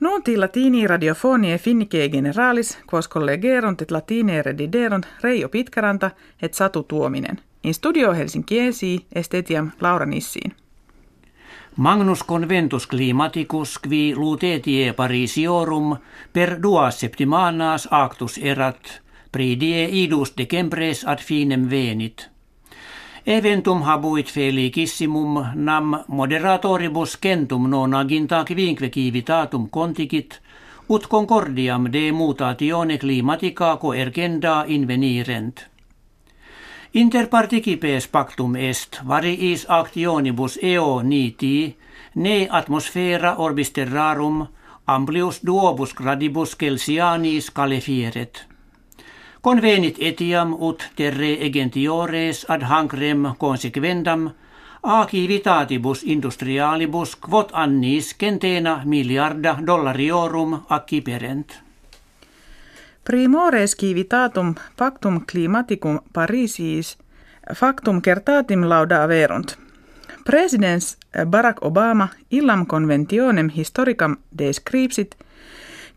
Nunti latini radiofonie finnike generalis, quos collegerunt et latine rediderunt Reijo Pitkaranta et Satu Tuominen. In studio Helsinkiesi estetiam Laura Nissiin. Magnus conventus climaticus qui lutetie Parisiorum per duas septimanas actus erat, pridie idus decembres ad finem venit – Eventum habuit felichissimum nam moderatoribus centum non aginta quinque civitatum contigit, ut concordiam de mutatione climatica coergenda invenirent. Inter participes pactum est variis actionibus eo niti, ne atmosfera orbis terrarum, amplius duobus gradibus Celsianis calefieret. Convenit etiam ut terre egentiores ad hancrem consequendam vitatibus industrialibus quot annis centena miliarda dollariorum acciperent. Primores civitatum pactum climaticum Parisis factum certatim lauda averunt. Presidents Barack Obama illam conventionem historicam descripsit –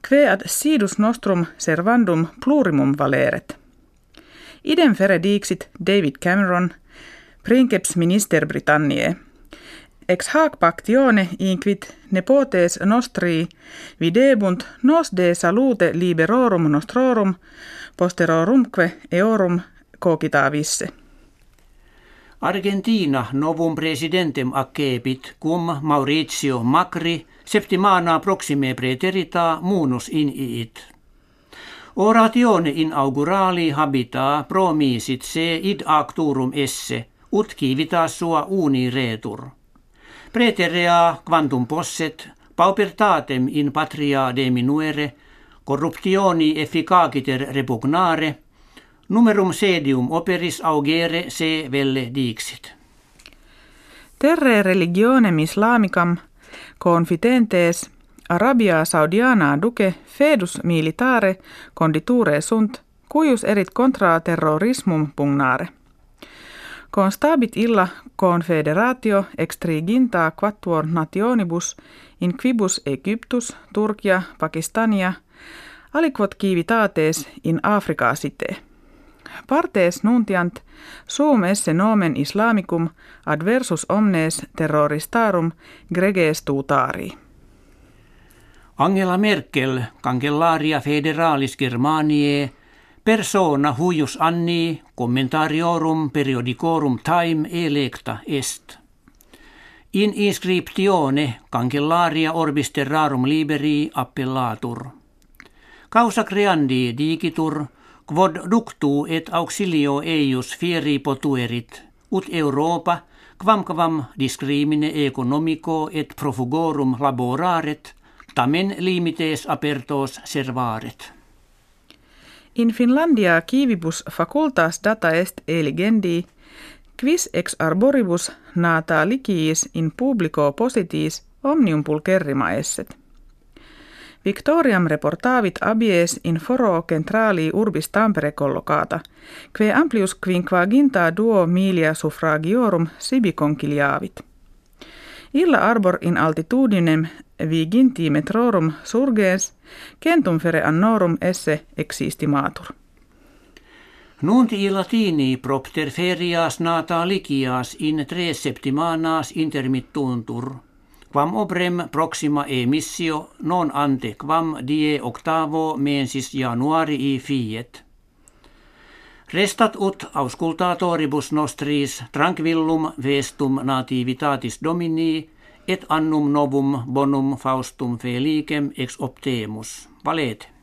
Kve ad sidus nostrum servandum plurimum valeret. Idem fere dixit David Cameron, princeps minister Britanniae. Ex hac pactione inquit nepotes nostri videbunt nos de salute liberorum nostrorum posterorumque eorum cogitavisse. Argentina novum presidentem accepit cum Maurizio Macri septimana proxime preterita munus in iit. Oratione inaugurali habita promisit se id acturum esse, ut civitas sua uni retur. Preterea quantum posset, paupertatem in patria deminuere, corruptioni efficaciter repugnare, numerum sedium operis augere se velle dixit. Terre religionem islamicam confitentes Arabia Saudiana duce fedus militare conditure sunt, cuius erit contra terrorismum pugnare. Constabit illa confederatio extriginta quattuor nationibus in quibus Egyptus, Turkia, Pakistania, aliquot civitates in Africa site. Partes nuntiant sum esse nomen islamicum adversus omnes terroristarum greges tutari. Angela Merkel, cancellaria federalis Germaniae, persona huius anni commentariorum periodicorum time electa est. In inscriptione cancellaria orbis terrarum liberi appellatur. Causa creandi digitur quod ductu et auxilio eius fieri potuerit, ut Europa, quamquam discrimine economico et profugorum laboraret, tamen limites apertos servaret. In Finlandia kivibus facultas data est eligendi, quis ex arboribus nata ligiis in publico positis omnium pulcherrima esset. Victoriam reportavit abies in foro centrali urbis Tampere collocata, que amplius quinquaginta duo milia suffragiorum sibi conciliavit. Illa arbor in altitudinem viginti metrorum surgens, centum fere annorum esse existimatur. Nunti latini propter ferias nata ligias in tres septimanas intermittuntur – Quam obrem proxima emissio non ante quam die octavo mensis januarii fiet. Restat ut auscultatoribus nostris tranquillum vestum nativitatis domini et annum novum bonum faustum felicem ex optemus. Valete.